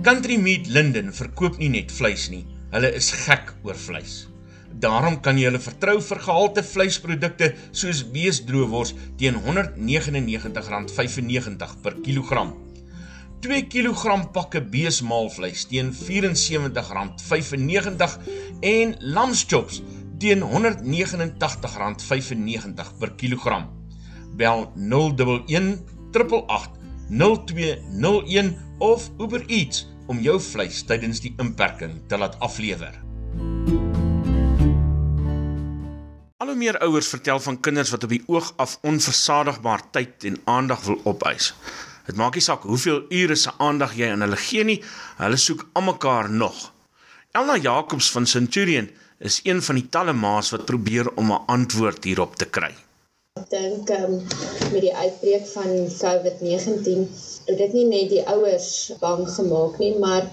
Country Meat Linden verkoop nie net vleis nie, hulle is gek oor vleis. Daarom kan jy hulle vertrou vir gehalte vleisprodukte soos beesdroewors teen R199.95 per kilogram. 2 kg pakke beesmaalvleis teen R74.95 en lamschops teen R189.95 per kilogram. Bel 011 888 0201 of Uber Eats om jou vleis tydens die inperking te laat aflewer. Al hoe meer ouers vertel van kinders wat op die oog af onversadigbaar tyd en aandag wil opeis. Dit maak nie saak hoeveel ure se aandag jy aan hulle gee nie, hulle soek almekaar nog. Elna Jacobs van Centurion is een van die talle ma's wat probeer om 'n antwoord hierop te kry. Ek dink um, met die uitbreek van COVID-19 het dit nie net die ouers bang gemaak nie, maar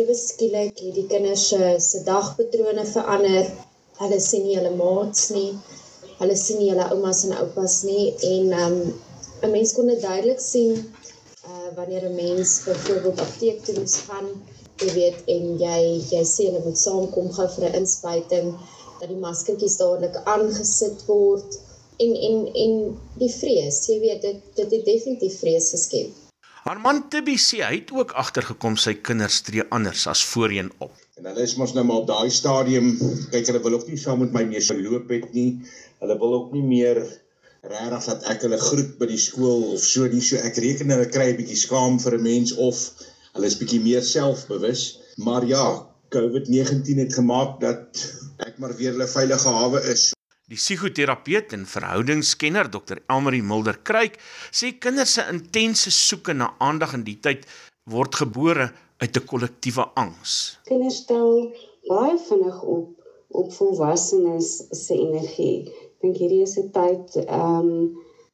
ewe skielik het die kinders se se dagpatrone verander. Hulle sien nie hulle maats nie. Hulle sien nie hulle oumas en oupas nie en um, 'n mens kon dit duidelik sien uh wanneer 'n mens byvoorbeeld apteek toe moes gaan, jy weet, en jy jy sê hulle moet saamkom gou vir 'n inspuiting dat die maskertjies dadelik aangesit word en en en die vrees, jy weet dit dit het definitief vrees geskep. Haar man Tibby sê hy het ook agtergekom sy kinders tree anders as voorheen op. En hulle is mos nou maar op daai stadium, kyk hulle wil ook nie saam met my mee geloop het nie. Hulle wil ook nie meer regtig dat ek hulle groet by die skool of so nie. So ek reken hulle kry 'n bietjie skaam vir 'n mens of hulle is bietjie meer selfbewus. Maar ja, COVID-19 het gemaak dat ek maar weer hulle veilige hawe is. Die psigoterapeut en verhoudingskenner Dr. Elmarie Mulder Kruik sê kinders se intense soeke na aandag in die tyd word gebore uit 'n kollektiewe angs. Kinders stel baie vinnig op op volwassenes se energie. Ek dink hierdie is 'n tyd ehm um,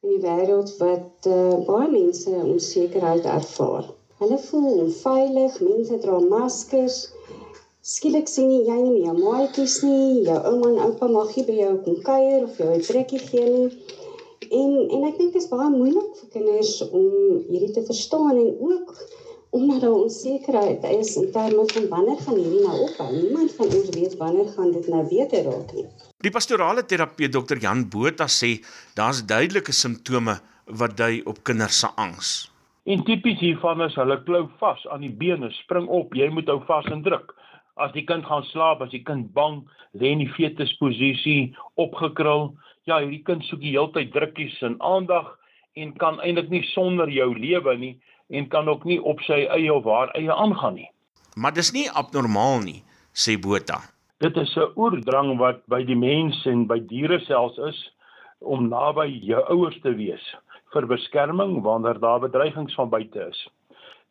in die wêreld wat uh, baie mense onsekerheid ervaar. Hulle voel onveilig, mense dra maskers skielik sien jy jy nie meer maatjies nie, jou ouma en oupa mag nie by jou kom kuier of jou 'n trekkie gee nie. En en ek dink dit is baie moeilik vir kinders om hierdie te verstaan en ook omdat daar onsekerheid is in terme van wanneer gaan hierdie nou ophou. Niemand van ons weet wanneer gaan dit nou weer raak nie. Die pastorale terapeut Dr. Jan Botha sê daar's duidelike simptome wat dui op kinders se angs. En tipies hiervan is hulle klou vas aan die bene, spring op, jy moet hou vas en druk as die kind gaan slaap, as die kind bang lê in die fetusposisie opgekrul, ja, hierdie kind soek die hele tyd drukkies en aandag en kan eintlik nie sonder jou lewe nie en kan ook nie op sy eie of haar eie aangaan nie. Maar dis nie abnormaal nie, sê Botha. Dit is 'n oerdrang wat by die mens en by diere selfs is om naby jou ouers te wees vir beskerming wanneer daar bedreigings van buite is.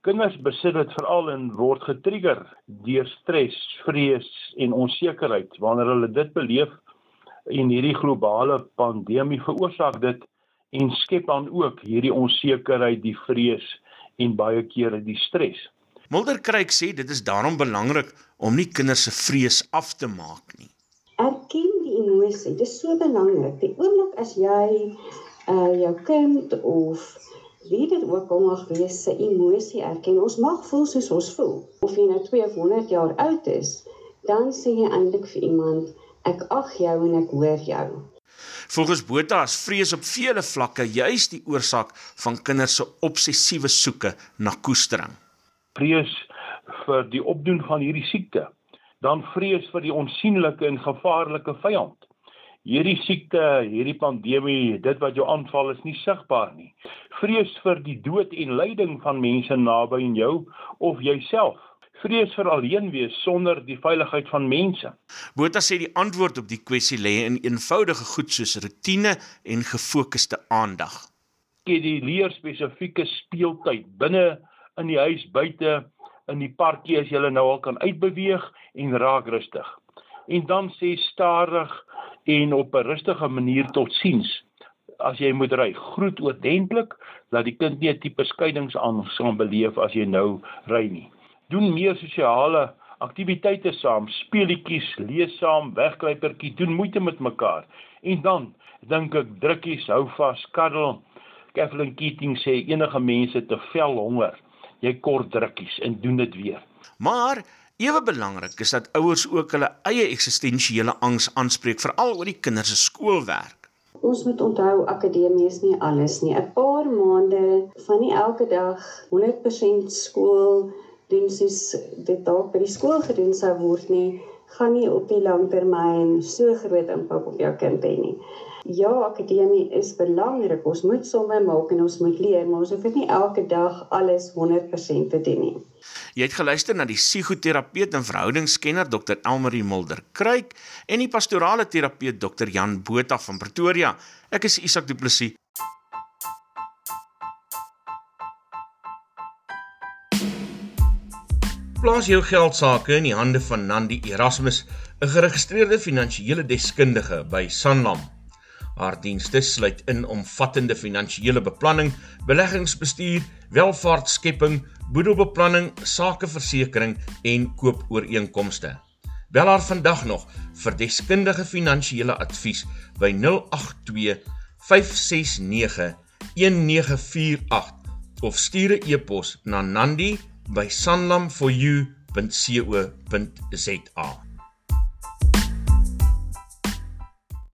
Kinders besit dit veral en word getrigger deur stres, vrees en onsekerheid wanneer hulle dit beleef en hierdie globale pandemie veroorsaak dit en skep dan ook hierdie onsekerheid, die vrees en baie kere die stres. Mulder Kruik sê dit is daarom belangrik om nie kinders se vrees af te maak nie. Erken die emosie, dit is so belangrik. Die oomblik as jy uh jou kind of wie dit ook al mag wees, se emosie erken. Ons mag voel soos ons voel. Of jy nou 2 of 100 jaar oud is, dan sê jy eintlik vir iemand, ek ag jou en ek hoor jou. Volgens Botha is vrees op vele vlakke juis die oorsaak van kinders se obsessiewe soeke na koestering. Vrees vir die opdoen van hierdie siekte, dan vrees vir die onsigbare en gevaarlike vyand. Hierdie siekte, hierdie pandemie, dit wat jou aanval is nie sigbaar nie vrees vir die dood en lyding van mense naby aan jou of jouself vrees vir alleen wees sonder die veiligheid van mense. Botha sê die antwoord op die kwessie lê in eenvoudige goed soos rotine en gefokusde aandag. Gee die leer spesifieke speeltyd binne in die huis, buite in die parkie as jy nou al kan uitbeweeg en raak rustig. En dan sê stadig en op 'n rustige manier totsiens as jy moet ry, groet oordentlik dat die kind nie 'n tipe skeiingsangs gaan beleef as jy nou ry nie. Doen meer sosiale aktiwiteite saam, speelietjies, lees saam, wegkruipertjie, doen moeite met mekaar. En dan dink ek drukkies hou vas, kaddel. Kathleen Keating sê enige mense te vel honger. jy kort drukkies en doen dit weer. Maar ewe belangrik is dat ouers ook hulle eie eksistensiële angs aanspreek veral oor die kinders se skoolwerk. Ons moet onthou akademie is nie alles nie. 'n Paar maande van nie elke dag 100% skool doen soos dit dalk by die skool gedoen sou word nie, gaan nie op die langtermyn so groot impak op jou kind hê nie. Ja, akademie is belangrik. Ons moet somme maak en ons moet leer, maar ons hoef nie elke dag alles 100% te doen nie. Jy het geluister na die psigoterapeut en verhoudingskenner Dr. Elmarie Mulder Kruik en die pastorale terapeut Dr. Jan Botha van Pretoria. Ek is Isak Du Plessis. Plaas jou geld sake in die hande van Nandi Erasmus, 'n geregistreerde finansiële deskundige by Sanlam. Haar dienste sluit in omvattende finansiële beplanning, beleggingsbestuur, welvaartskepping, boedelbeplanning, sakeversekering en koopooreenkomste. Bel haar vandag nog vir deskundige finansiële advies by 082 569 1948 of stuur 'n e-pos na nandi@sanlamforyou.co.za.